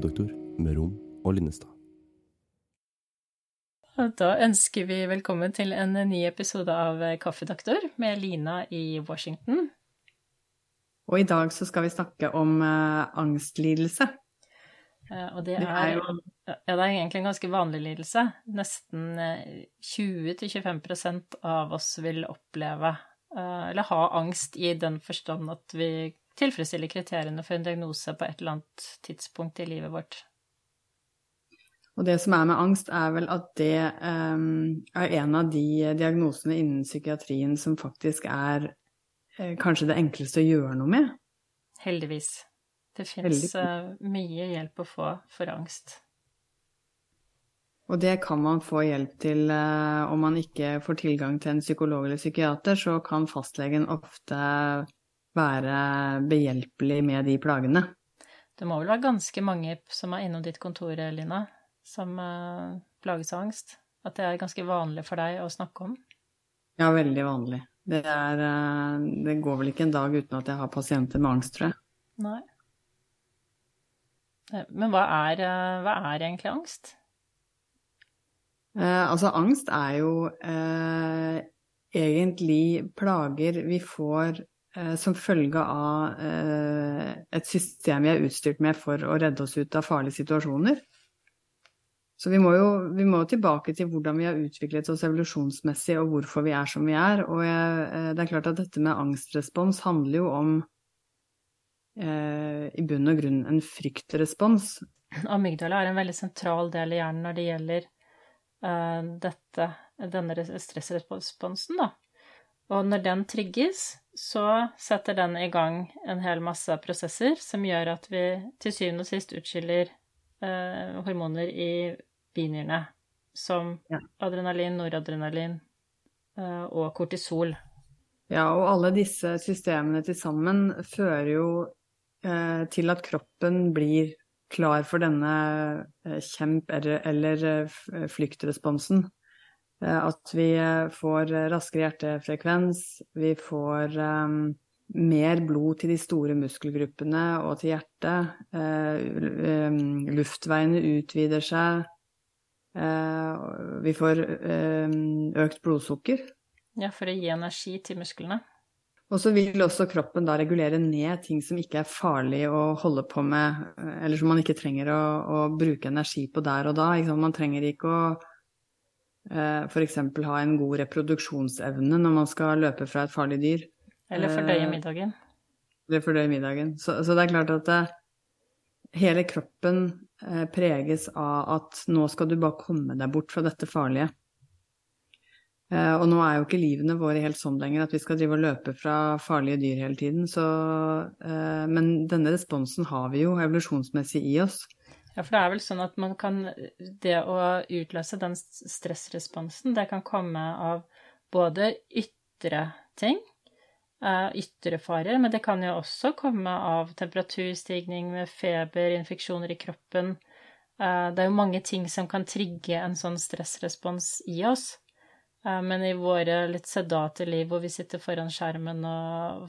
Kaffedoktor med Rom og Linnestad. Da ønsker vi velkommen til en ny episode av Kaffedoktor med Lina i Washington. Og i dag så skal vi snakke om uh, angstlidelse. Uh, og det er, det er, jo... ja, det er egentlig en ganske vanlig lidelse. Nesten 20-25% av oss vil oppleve uh, eller ha angst i den forstand at vi tilfredsstiller kriteriene for en diagnose på et eller annet tidspunkt i livet vårt. Og det som er med angst, er vel at det um, er en av de diagnosene innen psykiatrien som faktisk er uh, kanskje det enkleste å gjøre noe med. Heldigvis. Det fins uh, eh, mye hjelp å få for angst. Og det kan man få hjelp til uh, om man ikke får tilgang til en psykolog eller psykiater, så kan fastlegen ofte være behjelpelig med de plagene. Det må vel være ganske mange som er innom ditt kontor, Lina, som uh, plages av angst? At det er ganske vanlig for deg å snakke om? Ja, veldig vanlig. Det, er, uh, det går vel ikke en dag uten at jeg har pasienter med angst, tror jeg. Nei. Eh, men hva er, hva er egentlig angst? altså, angst er jo egentlig plager vi får Eh, som følge av eh, et system vi er utstyrt med for å redde oss ut av farlige situasjoner. Så vi må jo vi må tilbake til hvordan vi har utviklet oss evolusjonsmessig, og hvorfor vi er som vi er. Og jeg, eh, det er klart at dette med angstrespons handler jo om eh, i bunn og grunn en fryktrespons. Amygdala er en veldig sentral del i hjernen når det gjelder eh, dette, denne stressresponsen, da. Og når den trigges, så setter den i gang en hel masse prosesser som gjør at vi til syvende og sist utskiller eh, hormoner i binyrene, som ja. adrenalin, noradrenalin eh, og kortisol. Ja, og alle disse systemene til sammen fører jo eh, til at kroppen blir klar for denne eh, kjemp- eller, eller eh, flyktresponsen. Eh, at vi eh, får raskere hjertefrekvens, vi får um, mer blod til de store muskelgruppene og til hjertet. Uh, um, luftveiene utvider seg. Uh, vi får um, økt blodsukker. Ja, for å gi energi til musklene. Og så vil også kroppen da regulere ned ting som ikke er farlig å holde på med, eller som man ikke trenger å, å bruke energi på der og da. Man trenger ikke å Eh, f.eks. ha en god reproduksjonsevne når man skal løpe fra et farlig dyr. Eller fordøye eh, middagen. Eller fordøye middagen. Så, så, det er klart at det, eh, hele kroppen preges av at nå skal du bare komme deg bort fra dette farlige. Og nå er jo ikke livene våre helt sånn lenger at vi skal drive og løpe fra farlige dyr hele tiden. Så, men denne responsen har vi jo evolusjonsmessig i oss. Ja, for det er vel sånn at man kan Det å utløse den stressresponsen, det kan komme av både ytre ting, eh, ytre farer, men det kan jo også komme av temperaturstigning med feber, infeksjoner i kroppen. Eh, det er jo mange ting som kan trigge en sånn stressrespons i oss. Eh, men i våre litt sedate liv hvor vi sitter foran skjermen og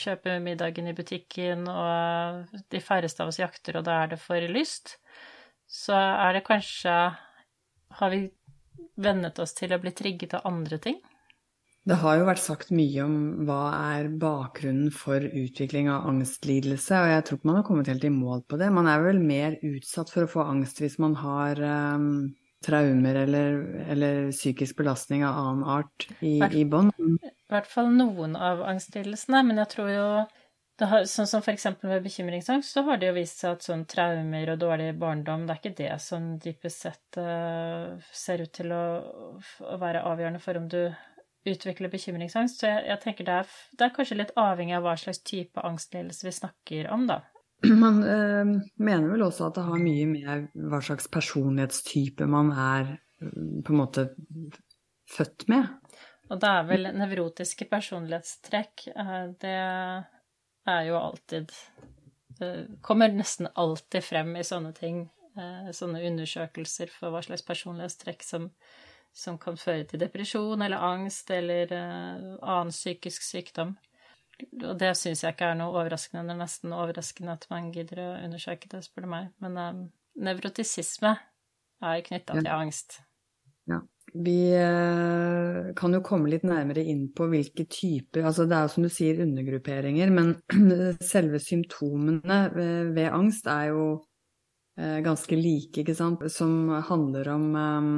kjøper middagen i butikken, og de færreste av oss jakter, og da er det for lyst, så er det kanskje Har vi vennet oss til å bli trigget av andre ting? Det har jo vært sagt mye om hva er bakgrunnen for utvikling av angstlidelse, og jeg tror ikke man har kommet helt i mål på det. Man er vel mer utsatt for å få angst hvis man har um traumer eller, eller, psykisk belastning av annen art i, i bånd. I hvert fall noen av angstlidelsene, men jeg tror jo har, Sånn som eksempel med bekymringsangst, så har det jo vist seg at sånn traumer og dårlig barndom, det er ikke det som dypest sett uh, ser ut til å, å, være avgjørende for om du utvikler bekymringsangst. Så jeg, jeg tenker det er, det er kanskje litt avhengig av hva slags type angstlidelse vi snakker om, da. Man øh, mener vel også at det har mye med hva slags personlighetstype man er på en måte født med. Og det er vel nevrotiske personlighetstrekk. Eh, det er jo alltid Det kommer nesten alltid frem i sånne ting, eh, sånne undersøkelser for hva slags personlighetstrekk som, som kan føre til depresjon eller angst eller annen psykisk sykdom. Og det syns jeg ikke er noe overraskende. Det er nesten overraskende at man gidder å undersøke det, spør du meg. Men um, nevrotisisme er knytta til angst. Ja. Vi uh, kan jo komme litt nærmere inn på hvilke typer Altså det er jo som du sier undergrupperinger, men selve symptomene ved, ved angst er jo uh, ganske like, ikke sant, som handler om um,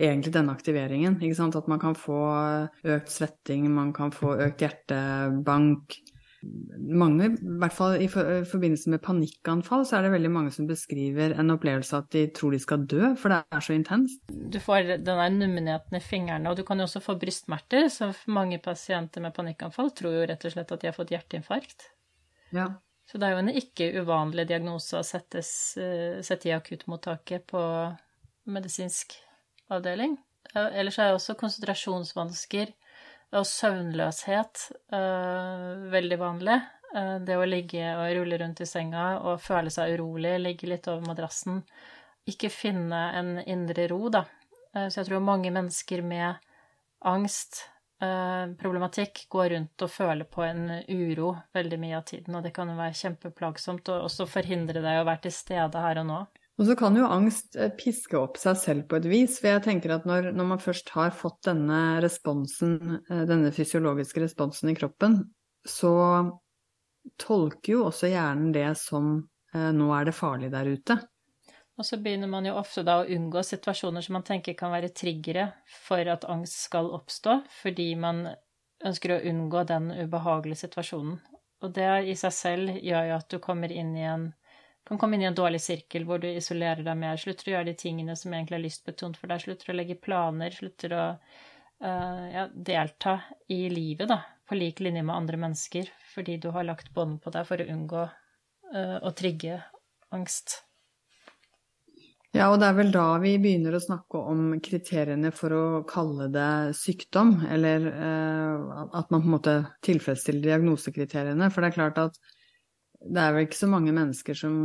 egentlig denne aktiveringen. Ikke sant? At man kan få økt svetting, man kan få økt hjertebank. Mange, i hvert fall i forbindelse med panikkanfall, så er det veldig mange som beskriver en opplevelse at de tror de skal dø, for det er så intenst. Du får den der nummenheten i fingrene, og du kan jo også få brystsmerter. Så mange pasienter med panikkanfall tror jo rett og slett at de har fått hjerteinfarkt. Ja. Så det er jo en ikke uvanlig diagnose å eh, sette i akuttmottaket på medisinsk avdeling. Ellers er også konsentrasjonsvansker og søvnløshet uh, veldig vanlig. Uh, det å ligge og rulle rundt i senga og føle seg urolig, ligge litt over madrassen. Ikke finne en indre ro, da. Uh, så jeg tror mange mennesker med angst, problematikk, går rundt og føler på en uro veldig mye av tiden, og det kan jo være kjempeplagsomt og også forhindre deg å være til stede her og nå. Og så kan jo angst eh, piske opp seg selv på et vis. For jeg tenker at når, når man først har fått denne responsen, eh, denne fysiologiske responsen i kroppen, så tolker jo også hjernen det som eh, nå er det farlig der ute. Og så begynner man jo ofte da å unngå situasjoner som man tenker kan være triggere for at angst skal oppstå, fordi man ønsker å unngå den ubehagelige situasjonen. Og det i seg selv gjør jo at du kommer inn i en kan komme inn i en dårlig sirkel hvor du isolerer deg mer, slutter å gjøre de tingene som egentlig er lystbetont for deg, slutter å legge planer, slutter å uh, ja, delta i livet, da, på lik linje med andre mennesker, fordi du har lagt bånd på deg for å unngå uh, å trigge angst. Ja, og det er vel da vi begynner å snakke om kriteriene for å kalle det sykdom, eller uh, at man på en måte tilfredsstiller diagnosekriteriene. For det er klart at det er vel ikke så mange mennesker som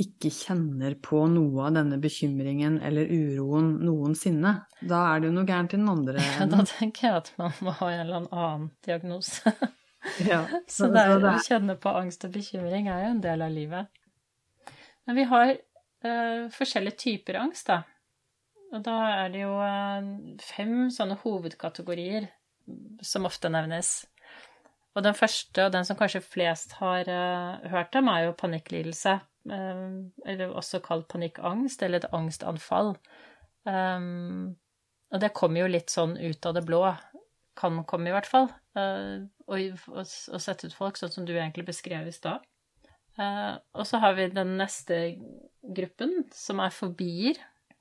ikke kjenner på noe av denne bekymringen eller uroen noensinne. Da er det jo noe gærent i den andre enden. Ja, da tenker jeg at man må ha en eller annen diagnose. ja, så, så det er, å kjenne på angst og bekymring er jo en del av livet. Men vi har uh, forskjellige typer angst, da. Og da er det jo uh, fem sånne hovedkategorier som ofte nevnes. Og den første, og den som kanskje flest har uh, hørt om, er jo panikklidelse. Um, eller også kalt panikkangst, eller et angstanfall. Um, og det kommer jo litt sånn ut av det blå. Kan komme, i hvert fall. Uh, og, og, og, sette ut folk, sånn som du egentlig beskrev i stad. Uh, og så har vi den neste gruppen, som er fobier.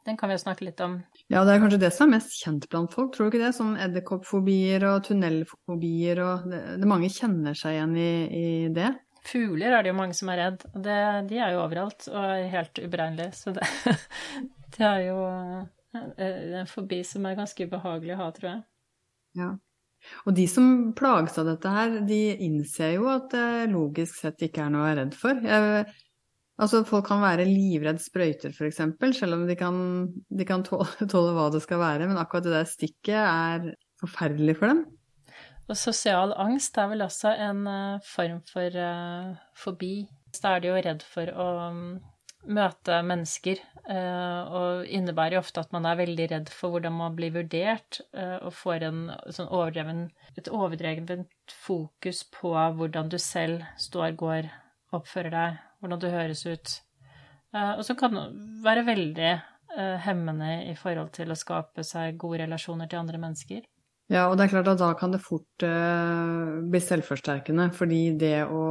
Den kan vi jo snakke litt om. Ja, det er kanskje det som er mest kjent blant folk, tror du ikke det? Som edderkoppfobier og tunnelfobier og det, det, Mange kjenner seg igjen i, i, det. Fugler er det jo mange som er redd. Det, de er jo overalt og er helt uberegnelige. Så det, det er jo en fobi som er ganske ubehagelig å ha, tror jeg. Ja. Og de som plages av dette her, de innser jo at det logisk sett ikke er noe å være redd for. Jeg Altså folk kan være livredd sprøyter f.eks., selv om de kan, de kan tåle, tåle, hva det skal være, men akkurat det der stikket er forferdelig for dem. Og sosial angst er vel også en uh, form for uh, fobi. Da er de jo redd for å um, møte mennesker, uh, og innebærer jo ofte at man er veldig redd for hvordan man blir vurdert, og får en, sånn overdreven, et overdrevent fokus på hvordan du selv står, går, oppfører deg hvordan du høres ut. Eh, og som kan være veldig eh, hemmende i forhold til å skape seg gode relasjoner til andre mennesker. Ja, og det er klart at da kan det fort uh, bli selvforsterkende, fordi det å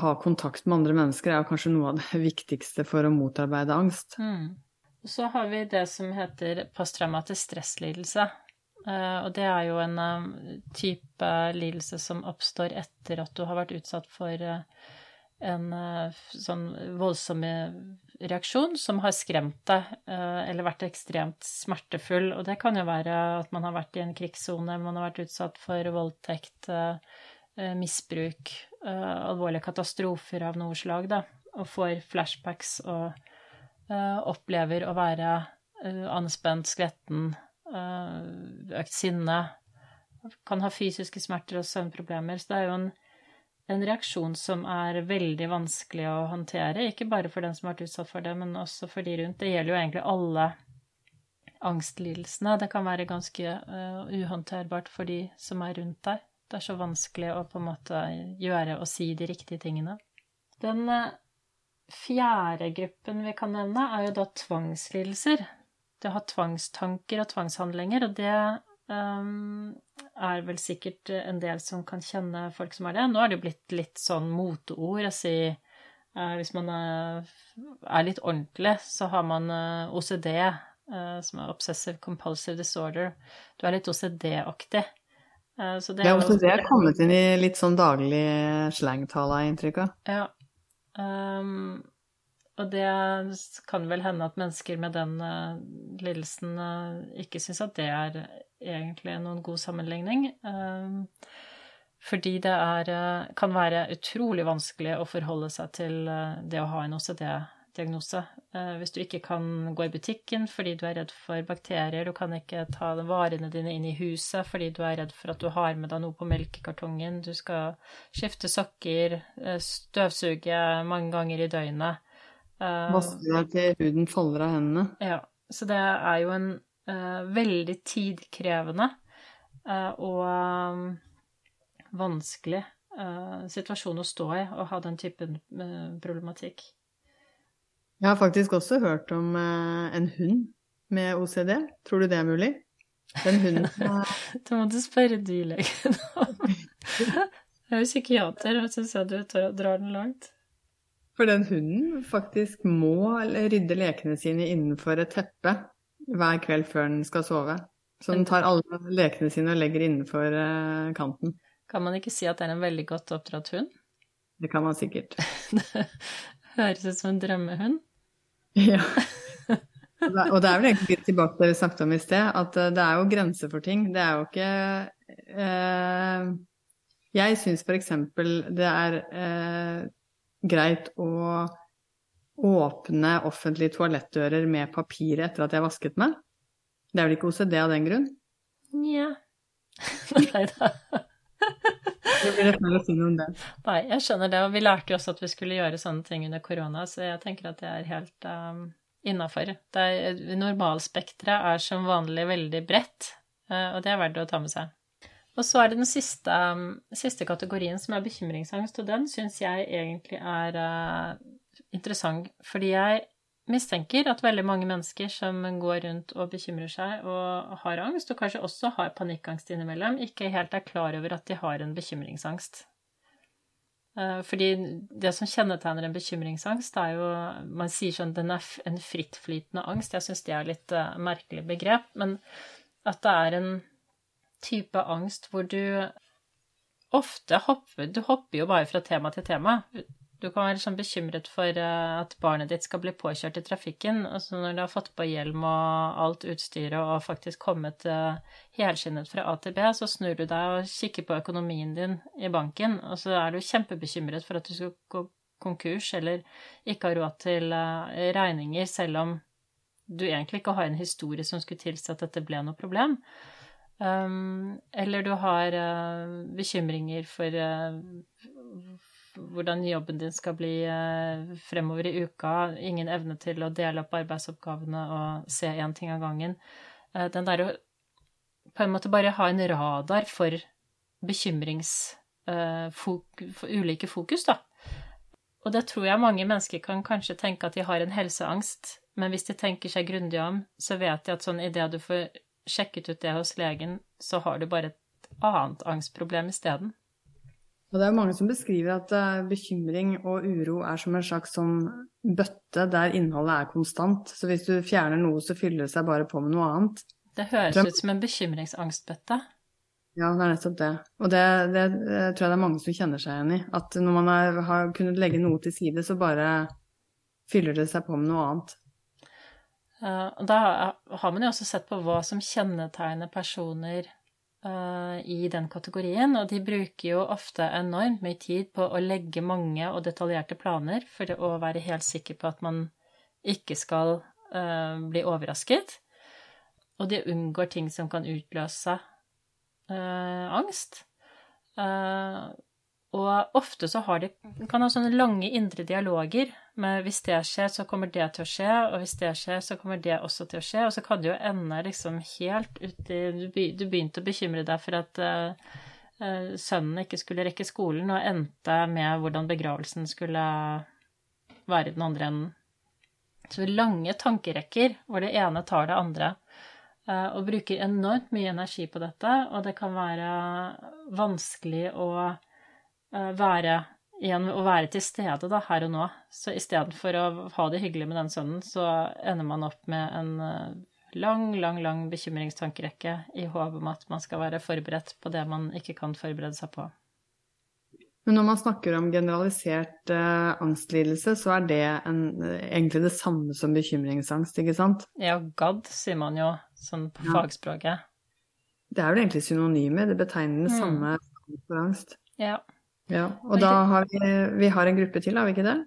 ha kontakt med andre mennesker er kanskje noe av det viktigste for å motarbeide angst. Mm. Så har vi det som heter posttraumatisk stresslidelse. Og det er jo en type lidelse som oppstår etter at du har vært utsatt for en eh, sånn voldsom reaksjon som har skremt deg, eh, eller vært ekstremt smertefull. Og det kan jo være at man har vært i en krigssone, man har vært utsatt for voldtekt, eh, misbruk, alvorlige katastrofer av noe slag, da, og får flashbacks og opplever å være anspent, skvetten, økt sinne, kan ha fysiske smerter og søvnproblemer. Så det er jo en, en reaksjon som er veldig vanskelig å håndtere. Ikke bare for den som har vært utsatt for det, men også for de rundt. Det gjelder jo egentlig alle angstlidelsene. Det kan være ganske uh, uhåndterbart for de som er rundt deg. Det er så vanskelig å på en måte gjøre og si de riktige tingene. Den uh, fjerde gruppen vi kan nevne, er jo da tvangslidelser. Det å ha tvangstanker og tvangshandlinger, og det um, er vel sikkert en del som kan kjenne folk som er det. Nå er det jo blitt litt sånn moteord å si uh, Hvis man er, er, litt ordentlig, så har man OCD, uh, som er obsessive compulsive disorder. Du er litt OCD-aktig. Uh, det ja, OCD er kommet inn i litt sånn daglig slangtale, har jeg inntrykk av. Ja. Um, og det kan vel hende at mennesker med den uh, lidelsen uh, ikke syns at det er egentlig noen god sammenligning. Um, fordi det er, kan være utrolig vanskelig å forholde seg til det å ha en OCD-lidelse diagnose. Eh, hvis du ikke kan gå i butikken fordi du er redd for bakterier, du kan ikke ta varene dine inn i huset fordi du er redd for at du har med deg noe på melkekartongen, du skal skifte sokker, eh, støvsuge mange ganger i døgnet. Eh, Vaske deg til huden faller av hendene. Ja. Så det er jo en veldig tidkrevende uh, og um, vanskelig situasjon å stå i å ha den typen problematikk. Jeg har faktisk også hørt om eh, en hund med OCD. Tror du det er mulig? Den hunden Da må du spørre dyrlegen Jeg er jo psykiater, og syns jeg du drar den langt. For den hunden faktisk må rydde lekene sine innenfor et teppe hver kveld før den skal sove. Så den tar alle lekene sine og legger innenfor eh, kanten. Kan man ikke si at det er en veldig godt oppdratt hund? Det kan man sikkert. det høres ut som en drømmehund. Ja. Og det er vel egentlig litt tilbake til det vi snakket om i sted, at eh, det er jo grenser for ting. Det er jo ikke eh, Jeg syns f.eks. det er eh, greit å åpne offentlige toalettdører med papir etter at jeg vasket meg. Det er vel ikke OCD av den grunn? Nja Nei da. Det blir feil å si noe om det. Nei, jeg skjønner det. Og vi lærte jo også at vi skulle gjøre sånne ting under korona, så jeg tenker at det er helt um, innafor. Normalspekteret er som vanlig veldig bredt, uh, og det er verdt å ta med seg. Og så er det den siste, um, siste kategorien, som er bekymringsangst, og den syns jeg egentlig er uh, interessant, fordi jeg mistenker at veldig mange mennesker som går rundt og bekymrer seg og har angst, og kanskje også har panikkangst innimellom, ikke helt er klar over at de har en bekymringsangst. Eh, fordi det som kjennetegner en bekymringsangst, er jo Man sier sånn den er en frittflytende angst. Jeg syns det er litt uh, merkelig begrep. Men at det er en type angst hvor du ofte hopper Du hopper jo bare fra tema til tema. Du kan være sånn bekymret for eh, at barnet ditt skal bli påkjørt i trafikken. Altså når du har fått på hjelm og alt utstyret og faktisk kommet uh, helskinnet fra A til B, så snur du deg og kikker på økonomien din i banken, og så er du kjempebekymret for at du skal gå konkurs eller ikke har råd til uh, regninger, selv om du egentlig ikke har en historie som skulle tilsi at dette ble noe problem. Um, eller du har bekymringer for hvordan jobben din skal bli eh, fremover i uka, ingen evne til å dele opp arbeidsoppgavene og se én ting av gangen. Eh, den der å på en måte bare ha en radar for bekymrings... Eh, for ulike fokus, da. Og det tror jeg mange mennesker kan kanskje tenke at de har en helseangst, men hvis de tenker seg grundig om, så vet de at sånn idet du får sjekket ut det hos legen, så har du bare et annet angstproblem isteden. Og det er mange som beskriver at uh, bekymring og uro er som en slags sånn bøtte der innholdet er konstant. Så hvis du fjerner noe, så fyller det seg bare på med noe annet. Det høres ut som en bekymringsangstbøtte. Ja, det er nettopp det. Og det, det, det, tror jeg det er mange som kjenner seg igjen i. At når man er, har kunnet legge noe til side, så bare fyller det seg på med noe annet. Uh, da har man jo også sett på hva som kjennetegner personer i den kategorien, og de bruker jo ofte enormt mye tid på å legge mange og detaljerte planer for å være helt sikker på at man ikke skal uh, bli overrasket. Og de unngår ting som kan utløse uh, angst. Eh, og ofte så har de kan ha sånne lange indre dialoger med hvis det skjer, så kommer det til å skje, og hvis det skjer, så kommer det også til å skje. Og så kan det jo ende liksom helt uti Du begynte å bekymre deg for at uh, sønnen ikke skulle rekke skolen, og endte med hvordan begravelsen skulle være i den andre enden. Så lange tankerekker hvor det ene tar det andre. Uh, og bruker enormt mye energi på dette, og det kan være vanskelig å Eh, være igjen å være til stede da, her og nå. Så istedenfor å ha det hyggelig med den sønnen, så ender man opp med en eh, lang, lang, lang bekymringstankerekke i håp om at man skal være forberedt på det man ikke kan forberede seg på. Men når man snakker om generalisert eh, angstlidelse, så er det en, egentlig det samme som bekymringsangst, ikke sant? Ja, GAD sier man jo, sånn på ja. fagspråket. Det er vel egentlig synonyme, det betegner det mm. samme for angst. Ja. Ja, og da har vi, vi har en gruppe til, har vi ikke det?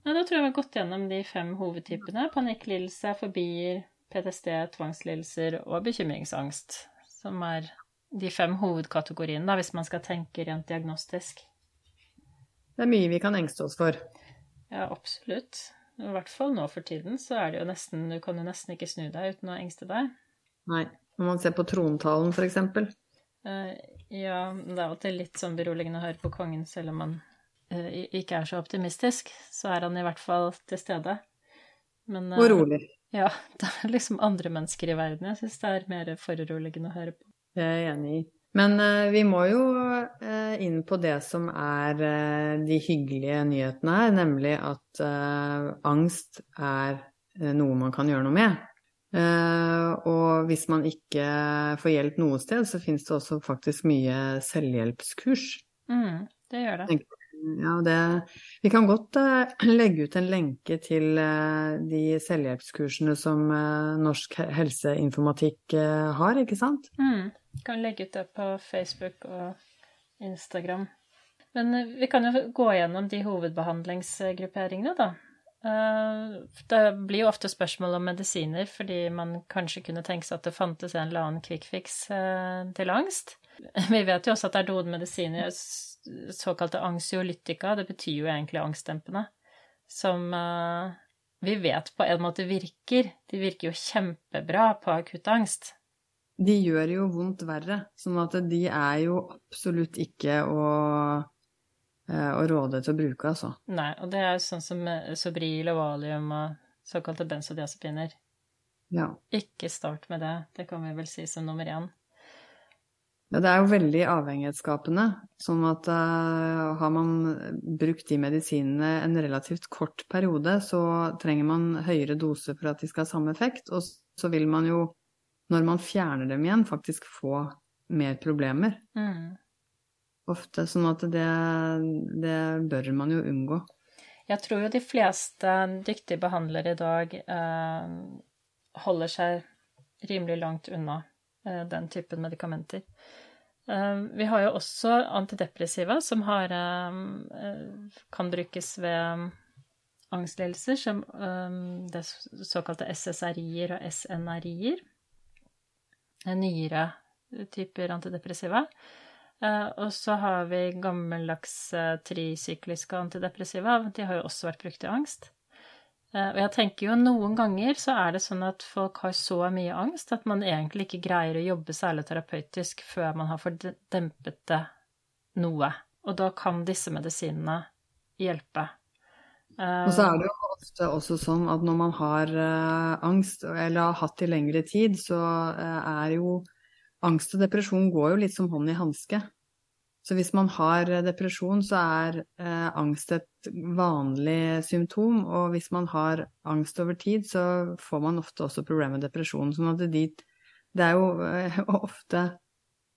Nei, da tror jeg vi har gått gjennom de fem hovedtypene. Panikklidelse, fobier, PTSD, tvangslidelser og bekymringsangst. Som er de fem hovedkategoriene, da, hvis man skal tenke rent diagnostisk. Det er mye vi kan engste oss for. Ja, absolutt. I hvert fall nå for tiden, så er det jo nesten Du kan jo nesten ikke snu deg uten å engste deg. Nei. Når man ser på trontalen, for eksempel. Ja, det er alltid litt sånn beroligende å høre på kongen, selv om man uh, ikke er så optimistisk. Så er han i hvert fall til stede. Men, uh, og rolig. Ja, det er liksom andre mennesker i verden jeg syns det er mer foruroligende å høre på. Det er jeg enig i. Men uh, vi må jo inn på det som er de hyggelige nyhetene her, nemlig at angst er noe man kan gjøre noe med. Uh, og hvis man ikke får hjelp noe sted, så finnes det også faktisk mye selvhjelpskurs. Mm, det gjør det. Ja, det, vi kan godt uh, legge ut en lenke til uh, de selvhjelpskursene som Norsk helseinformatikk har, ikke sant? Mm, vi kan legge ut det på Facebook og Instagram. Men vi kan jo gå gjennom de hovedbehandlingsgrupperingene, da. Eh, det blir jo ofte spørsmål om medisiner, fordi man kanskje kunne tenke seg at det fantes en eller annen quick fix eh, til angst. Vi vet jo også at det er noen medisiner, såkalte angsiolytika, det betyr jo egentlig angstdempende, som eh, vi vet på en måte virker. De virker jo kjempebra på akutt angst. De gjør jo vondt verre, sånn at de er jo absolutt ikke å Eh, å råde til å bruke, altså. Nei, og det er sånn som Sobril og Valium og såkalte benzodiazepiner. Ja. Ikke start med det. Det kan vi vel si som nummer én. Ja, det er jo veldig avhengighetsskapende. Sånn at uh, har man brukt de medisinene en relativt kort periode, så trenger man høyere dose for at de skal ha samme effekt. Og så vil man jo, når man fjerner dem igjen, faktisk få mer problemer. Mm ofte. Sånn at det, det bør man jo unngå. Jeg tror jo de fleste dyktige behandlere i dag eh, holder seg rimelig langt unna eh, den typen medikamenter. Eh, vi har jo også antidepressiva som har, eh, kan brukes ved angstlidelser, som eh, det såkalte SSRI-er og SNRI-er. Nyere typer antidepressiva. Eh, og så har vi gammeldags uh, trisykliske antidepressiva. De har jo også vært brukt i angst. Eh, og jeg tenker jo noen ganger så er det sånn at folk har så mye angst at man egentlig ikke greier å jobbe særlig terapeutisk før man har fordempet det noe. Og da kan disse medisinene hjelpe. Og så er det jo ofte også sånn at når man har angst, eller har hatt det i lengre tid, så er jo angst og depresjon går jo litt som hånd i hanske. Så hvis man har depresjon, så er eh, angst et vanlig symptom. Og hvis man har angst over tid, så får man ofte også problemer med depresjon. Sånn at det, det er jo eh, ofte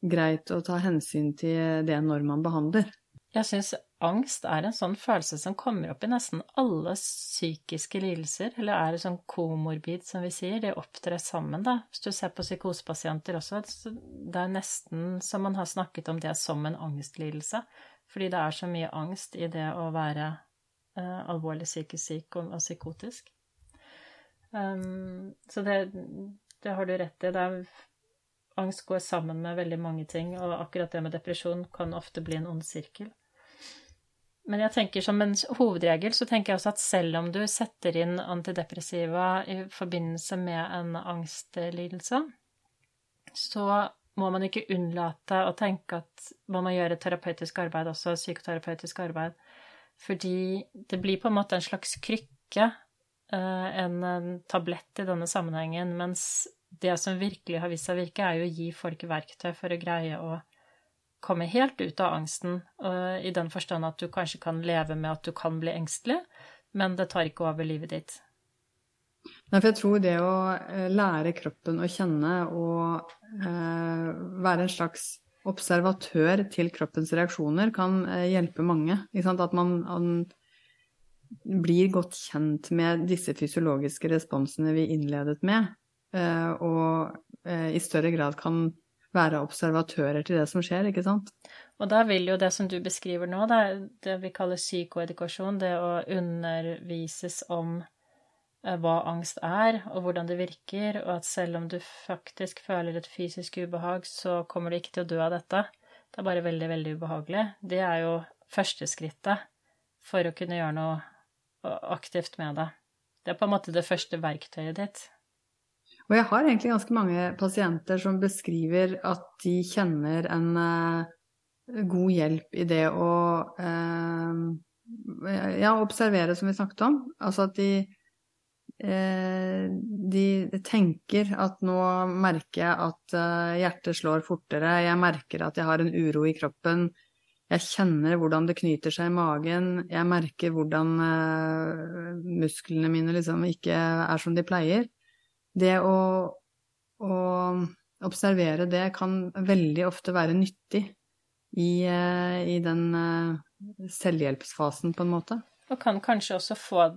greit å ta hensyn til det når man behandler. Jeg syns angst er en sånn følelse som kommer opp i nesten alle psykiske lidelser, eller er sånn komorbid, som vi sier. De opptrer sammen, da. Hvis du ser på psykosepasienter også, det er nesten som man har snakket om det som en angstlidelse. Fordi det er så mye angst i det å være uh, alvorlig psykisk syk og, og psykotisk. Um, så det, det, har du rett i. Er angst går sammen med veldig mange ting, og akkurat det med depresjon kan ofte bli en ond sirkel. Men jeg tenker som en hovedregel så tenker jeg også at selv om du setter inn antidepressiva i forbindelse med en angstlidelse, så må man ikke unnlate å tenke at man må gjøre terapeutisk arbeid også, psykoterapeutisk arbeid. Fordi det blir på en måte en slags krykke, eh, en tablett i denne sammenhengen, mens det som virkelig har vist seg å virke, er jo å gi folk verktøy for å greie å komme helt ut av angsten, i den forstand at du kanskje kan leve med at du kan bli engstelig, men det tar ikke over livet ditt. Nei, for jeg tror det å eh, lære kroppen å kjenne og eh, være en slags observatør til kroppens reaksjoner kan eh, hjelpe mange. At man, man, blir godt kjent med disse fysiologiske responsene vi innledet med, eh, og i større grad kan være observatører til det som skjer, ikke sant? Og da vil jo det som du beskriver nå, det, det vi kaller psykoedukasjon, det å undervises om eh, hva angst er, og hvordan det virker, og at selv om du faktisk føler et fysisk ubehag, så kommer du ikke til å dø av dette. Det er bare veldig, veldig ubehagelig. Det er jo første skrittet for å kunne gjøre noe aktivt med det. Det er på en måte det første verktøyet ditt. Og jeg har egentlig ganske mange pasienter som beskriver at de kjenner en uh, god hjelp i det å uh, ja, observere, som vi snakket om. Altså at de, uh, de tenker at nå merker jeg at hjertet slår fortere, jeg merker at jeg har en uro i kroppen. Jeg kjenner hvordan det knyter seg i magen, jeg merker hvordan musklene mine liksom ikke er som de pleier det å, å, observere det kan veldig ofte være nyttig i, eh, i den eh, selvhjelpsfasen, på en måte. Og kan kanskje også få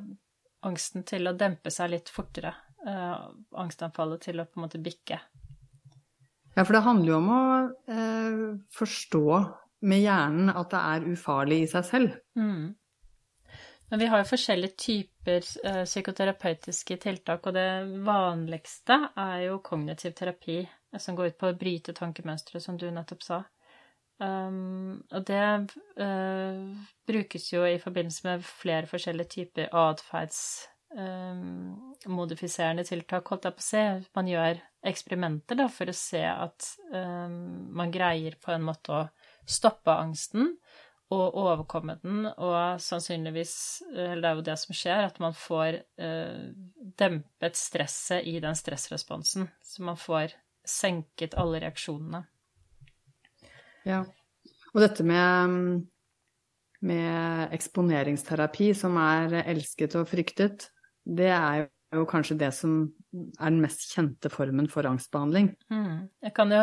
angsten til å dempe seg litt fortere. Uh, angstanfallet til å på en måte bikke. Ja, for det handler jo om å uh, forstå med hjernen at det er ufarlig i seg selv. Mm. Men vi har jo forskjellige typer uh, psykoterapeutiske tiltak, og det vanligste er jo kognitiv terapi, eh, som går ut på å bryte tankemønstre, som du nettopp sa. Um, og det uh, brukes jo i forbindelse med flere forskjellige typer atferdsmodifiserende um, tiltak, holdt jeg på å si. Man gjør eksperimenter da, for å se at um, man greier på en måte å stoppe angsten og overkomme den, og sannsynligvis Eller det er jo det som skjer, at man får eh, dempet stresset i den stressresponsen. Så man får senket alle reaksjonene. Ja. Og dette med, med eksponeringsterapi, som er elsket og fryktet, det er jo kanskje det som er den mest kjente formen for angstbehandling. Mm. Jeg kan jo,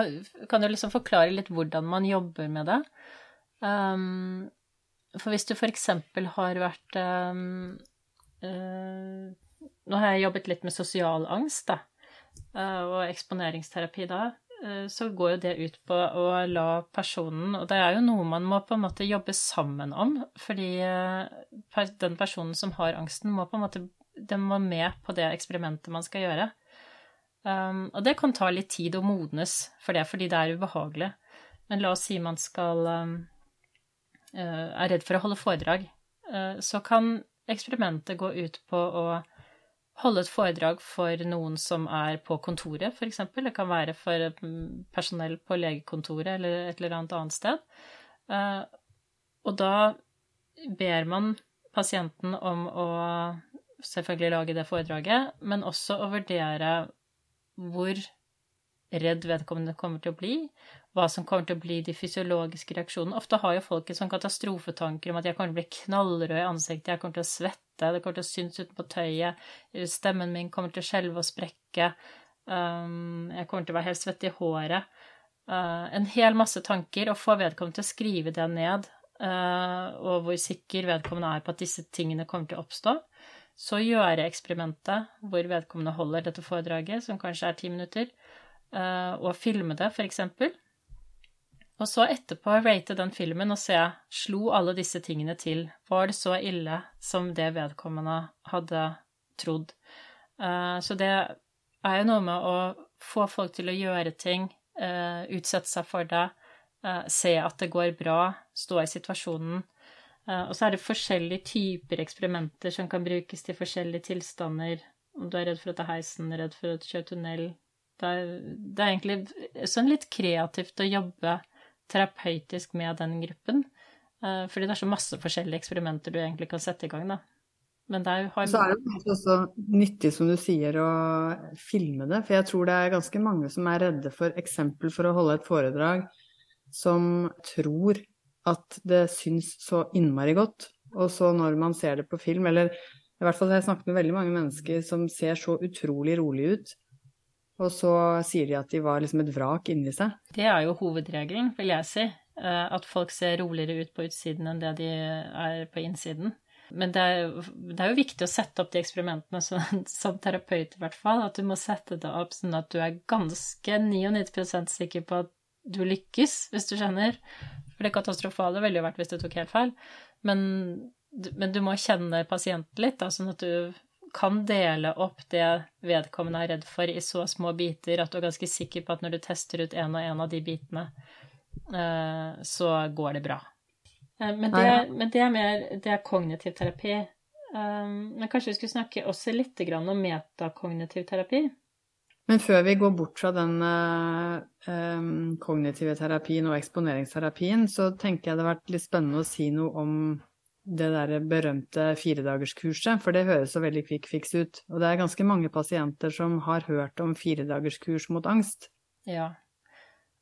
kan jo liksom forklare litt hvordan man jobber med det. Um, for hvis du eksempel har vært um, uh, Nå har jeg jobbet litt med sosial angst, da, uh, og eksponeringsterapi da. Uh, så går jo det ut på å la personen Og det er jo noe man må på en måte jobbe sammen om, fordi den personen som har angsten, må på en måte Den må med på det eksperimentet man skal gjøre. Um, og det kan ta litt tid å modnes for det, fordi det er ubehagelig. Men la oss si man skal um, er redd for å holde foredrag, eh, så kan eksperimentet gå ut på å holde et foredrag for noen som er på kontoret, f.eks. Det kan være for mm, personell på legekontoret eller et eller annet annet sted. Eh, og da ber man pasienten om å selvfølgelig lage det foredraget, men også å vurdere hvor redd vedkommende kommer til å bli, hva som kommer til å bli de fysiologiske reaksjonene. Ofte har jo folk en sånn katastrofetanker om at jeg kommer til å bli knallrød i ansiktet, jeg kommer til å svette, det kommer til å synes utenpå tøyet, stemmen min kommer til å skjelve og sprekke, um, jeg kommer til å være helt svett i håret. Uh, en hel masse tanker, og få vedkommende til å skrive det ned, uh, og hvor sikker vedkommende er på at disse tingene kommer til å oppstå. Så gjøre eksperimentet hvor vedkommende holder dette foredraget, som kanskje er ti minutter, uh, og filme det, for eksempel og så etterpå rate den filmen og se slo alle disse tingene til. Var det så ille som det vedkommende hadde trodd? Uh, så det er jo noe med å få folk til å gjøre ting uh, utsette seg for det, uh, se at det går bra, stå i situasjonen. Og så er det forskjellige typer eksperimenter som kan brukes til forskjellige tilstander. Om du er redd for å ta heisen, redd for å kjøre tunnel. Det er, det er egentlig sånn litt kreativt å jobbe terapeutisk med den gruppen. Fordi det er så masse forskjellige eksperimenter du egentlig kan sette i gang, da. Men det har... Så er det også nyttig, som du sier, å filme det. For jeg tror det er ganske mange som er redde for eksempel for å holde et foredrag, som tror at det syns så innmari godt. Og så når man ser det på film, eller i hvert fall har jeg snakket med veldig mange mennesker som ser så utrolig rolig ut, og så sier de at de var liksom et vrak inni seg. Det er jo hovedregelen, vil jeg si. Eh, at folk ser roligere ut på utsiden enn det de er på innsiden. Men det er, det er, jo viktig å sette opp de eksperimentene så, som terapeut, i hvert fall. At du må sette det opp sånn at du er ganske 99% sikker på at du lykkes, hvis du skjønner. For det katastrofale ville jo vært hvis du tok helt feil. Men, men du må kjenne pasienten litt, da, sånn at du kan dele opp det vedkommende er redd for, i så små biter at du er ganske sikker på at når du tester ut en og en av de bitene, eh, så går det bra. Eh, men det, men det, er mer det er kognitiv terapi. Um, men kanskje vi skulle snakke også litt om metakognitiv terapi? Men før vi går bort fra den kognitive terapien og eksponeringsterapien, så tenker jeg det har vært litt spennende å si noe om det der berømte firedagerskurset, for det høres så veldig quick fix ut. Og det er ganske mange pasienter som har hørt om firedagerskurs mot angst. Ja.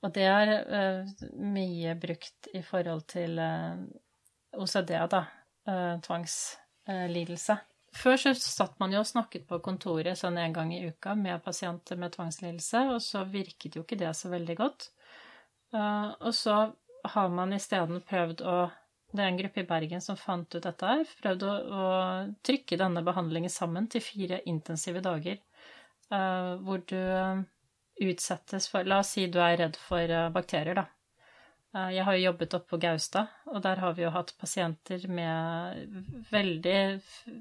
Og det er uh, mye brukt i forhold til uh, eh, OCD, da. Uh, tvangslidelse. Før så satt man jo og snakket på kontoret sånn en gang i uka med pasienter med tvangslidelse, og så virket jo ikke det så veldig godt. og så har man isteden prøvd å Det er en gruppe i Bergen som fant ut dette her. Prøvde å, å trykke denne behandlingen sammen til fire intensive dager, hvor du utsettes for La oss si du er redd for eh, bakterier, da. Uh, jeg har jo jobbet oppe på Gaustad, og der har vi jo hatt pasienter med veldig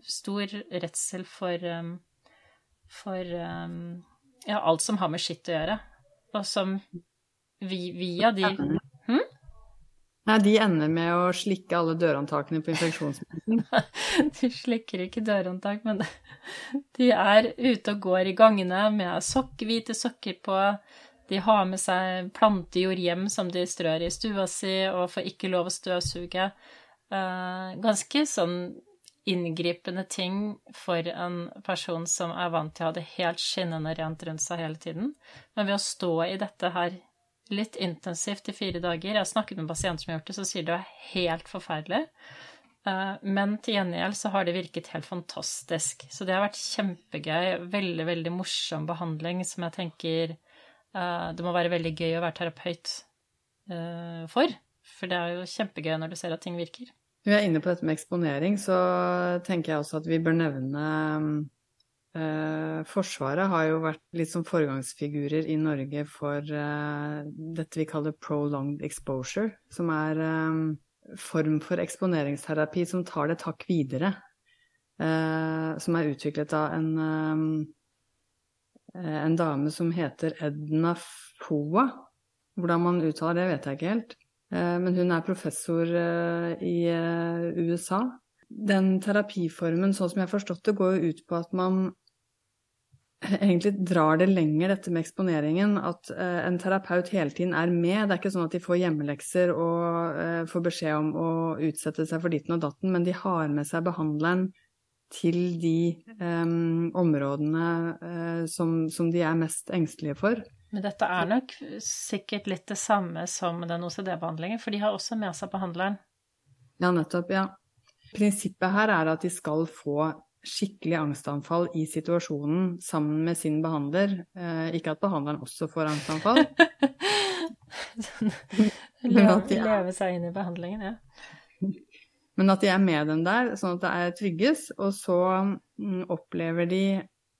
stor redsel for, um, for ja, alt som har med skitt å gjøre, og som vi, via de? Nei, de ender med å slikke alle dørhåndtakene på infeksjonsmedisinen. de slikker ikke dørhåndtak, men de er ute og går i gangene med sokk, hvite sokker på. De har med seg plantejord hjem som de strør i stua si, og får ikke lov å støvsuge. Uh, ganske sånn inngripende ting for en person som er vant til å ha det helt skinnende rent rundt seg hele tiden. Men ved å stå i dette her litt intensivt i fire dager. Jeg har snakket med pasienter som har gjort det, så sier det er helt forferdelig. Eh, men til gjengjeld så har det virket helt fantastisk. Så det har vært kjempegøy. Veldig, veldig morsom behandling som jeg tenker eh, det må være veldig gøy å være terapeut eh, for. For det er jo kjempegøy når du ser at ting virker. Når vi er inne på dette med eksponering, så tenker jeg også at vi bør nevne Eh, forsvaret har jo vært litt som foregangsfigurer i Norge for eh, dette vi kaller prolonged exposure, som er eh, form for eksponeringsterapi som tar det takk videre. som er utviklet av en, en dame som heter Edna Foa. Hvordan man uttaler det, vet jeg ikke helt. men hun er professor i USA den terapiformen, sånn som jeg har forstått det, går jo ut på at man egentlig drar det lenger, dette med eksponeringen. At eh, en terapeut hele tiden er med. Det er ikke sånn at de får hjemmelekser og eh, får beskjed om å utsette seg for ditten og datten, men de har med seg behandleren til de eh, områdene uh, som, som, de er mest engstelige for. Men dette er nok sikkert litt det samme som den OCD-behandlingen, for de har også med seg behandleren. Ja, nettopp. Ja. Prinsippet her er at de skal få skikkelig angstanfall i situasjonen sammen med sin behandler. Eh, ikke at behandleren også får angstanfall. leve, leve seg inn i behandlingen, ja. Men at de er med dem der, sånn at det er trygges. Og så mm, opplever de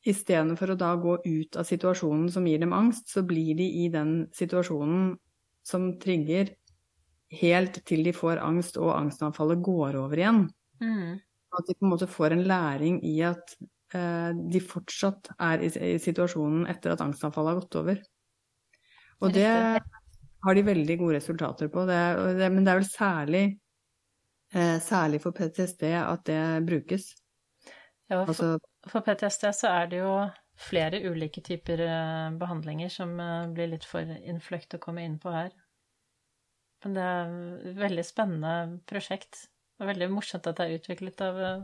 Istedenfor å da gå ut av situasjonen som gir dem angst, så blir de i den situasjonen som trigger, helt til de får angst og angstanfallet går over igjen. Mm. At de på en måte får en læring i at eh, de fortsatt er i, i, situasjonen etter at angstanfallet har gått over. Og det har de veldig gode resultater på. Det, det, men det er vel særlig, eh, særlig for PTSD at det brukes. Ja, for, Altså, for PTSD så er det jo flere ulike typer eh, behandlinger som eh, blir litt for innfløkt å komme inn på her. Men det er et veldig spennende prosjekt. Og veldig morsomt at det er utviklet av eh,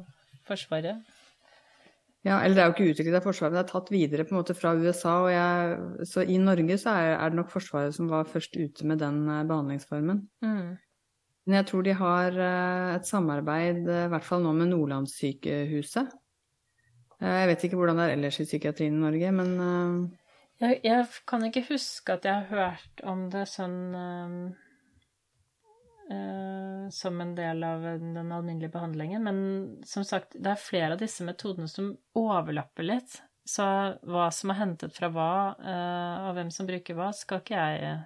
Forsvaret. ja, eller det er jo ikke utviklet av Forsvaret, men det er tatt videre på en måte fra USA. Og jeg, så i Norge så er, er det nok Forsvaret som var først ute med den eh, behandlingsformen. Mm. Men jeg tror de har eh, et samarbeid, i hvert fall nå med Nordlandssykehuset. Eh, Jeg vet ikke hvordan det er ellers i psykiatrien i Norge, men Jeg, jeg kan ikke huske at jeg har hørt om det sånn eh, som en del av den alminnelige behandlingen. Men som sagt, det er flere av disse metodene som overlapper litt. Så hva som er hentet fra hva, eh, og hvem som bruker hva, skal ikke jeg eh,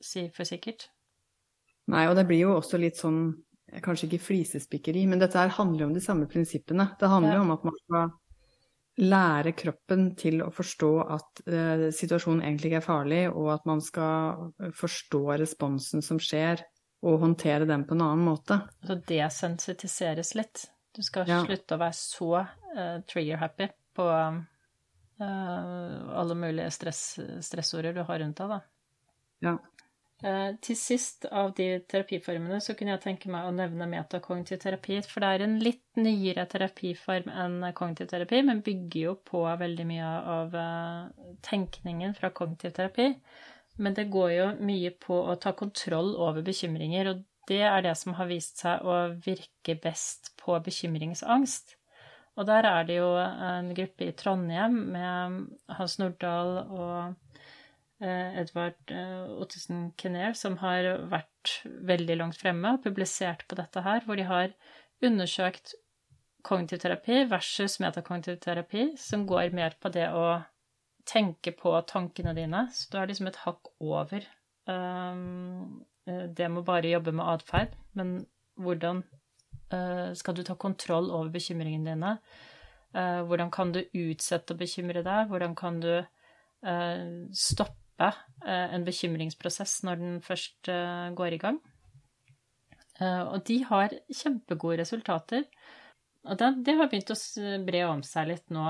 si for sikkert. Nei, og det blir jo også litt sånn, kanskje ikke flisespikkeri, men dette her handler jo om de samme prinsippene. Det handler jo Ja. om at man skal lære kroppen til å forstå at eh, situasjonen egentlig ikke er farlig, og at man skal forstå responsen som skjer, og håndtere den på en annen måte. Så desensitiseres litt. Du skal Ja. slutte å være så uh, trigger-happy på uh, alle mulige stress, stressorder du har rundt deg, da. Ja. Uh, til sist av de terapiformene så kunne jeg tenke meg å nevne metakognitiv terapi, for det er en litt nyere terapiform enn kognitiv terapi, men bygger jo på veldig mye av tenkningen fra kognitiv terapi. Men det går jo mye på å ta kontroll over bekymringer, og det er det som har vist seg å virke best på bekymringsangst. Og der er det jo en gruppe i Trondheim med Hans Nordahl og eh, Edvard eh, Ottesen Kenner som har vært veldig langt fremme og publisert på dette her, hvor de har undersøkt kognitiv terapi versus metakognitiv terapi, som går mer på det å tenke på tankene dine. Så du er liksom et hakk over. Um, eh, det må bare jobbe med atferd, men hvordan eh, skal du ta kontroll over bekymringene dine? Eh, hvordan kan du utsette å bekymre deg? Hvordan kan du stoppe en bekymringsprosess når den først går i gang? Og de har kjempegode resultater. Og det har begynt å bre om seg litt nå.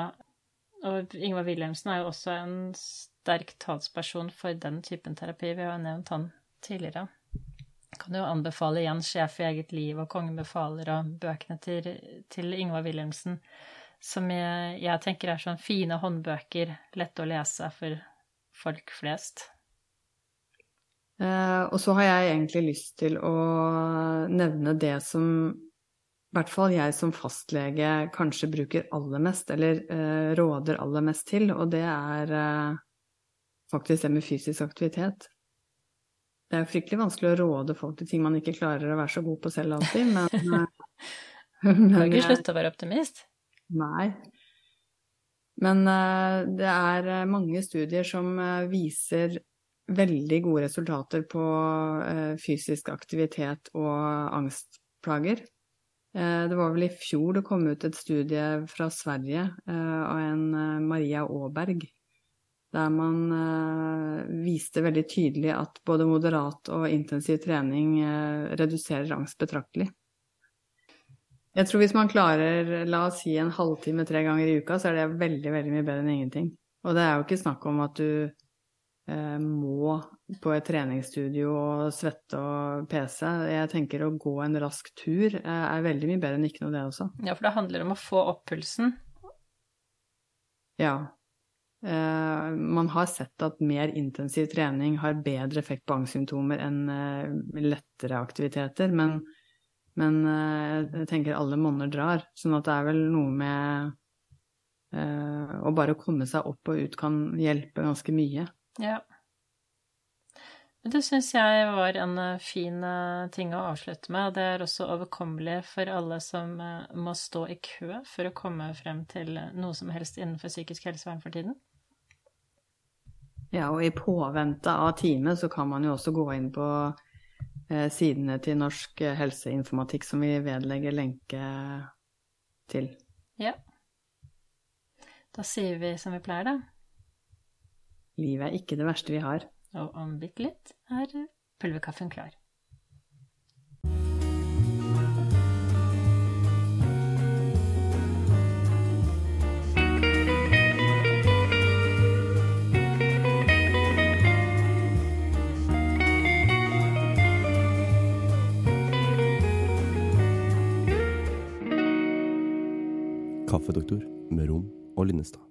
Og Ingvar Wilhelmsen er jo også en sterk talsperson for den typen terapi. Vi har jo nevnt han tidligere. Kan jo anbefale igjen 'Sjef i eget liv' og 'Kongen befaler' og bøkene til, til Ingvar Wilhelmsen, som jeg, jeg tenker er sånn fine håndbøker, lette å lese for folk flest. Eh, og så har jeg egentlig lyst til å nevne det som i hvert fall jeg som fastlege kanskje bruker aller mest, eller eh, råder aller mest til, og det er eh, faktisk det med fysisk aktivitet. Det er jo fryktelig vanskelig å råde folk til ting man ikke klarer å være så god på selv alltid, men, Du Kan men ikke slutta å være optimist. Nei. Men eh, det er eh, mange studier som eh, viser veldig gode resultater på eh, fysisk aktivitet og angstplager. Eh, Det var vel i fjor det kom ut et studie fra Sverige eh, av en eh, Maria Aaberg, der man viste veldig tydelig at både moderat og intensiv trening reduserer angst betraktelig. Jeg tror hvis man klarer, la oss si en halvtime tre ganger i uka, så er det veldig, veldig mye bedre enn ingenting. Og det er jo ikke snakk om at du må på et treningsstudio og svette og pese. Jeg tenker å gå en rask tur eh, er veldig mye bedre enn ikke noe, det også. Ja, for det handler om å få opp pulsen. Ja. Eh, man har sett at mer intensiv trening har bedre effekt på angstsymptomer enn eh, lettere aktiviteter, men, men eh, jeg tenker alle monner drar. Sånn at det er vel noe med eh, å bare komme seg opp og ut kan hjelpe ganske mye. Ja. Det syns jeg var en eh, fin eh, ting å avslutte med, det er også overkommelig for alle som eh, må stå i kø for å komme frem til noe som helst innenfor psykisk helsevern for tiden. Ja, og i påvente av time så kan man jo også gå inn på sidene til Norsk helseinformatikk som vi vedlegger lenke til. Ja. Da sier vi som vi pleier, da. Livet er ikke det verste vi har. Og om bitte litt er pulverkaffen klar. Kaffedoktor med Rom og Linnestad.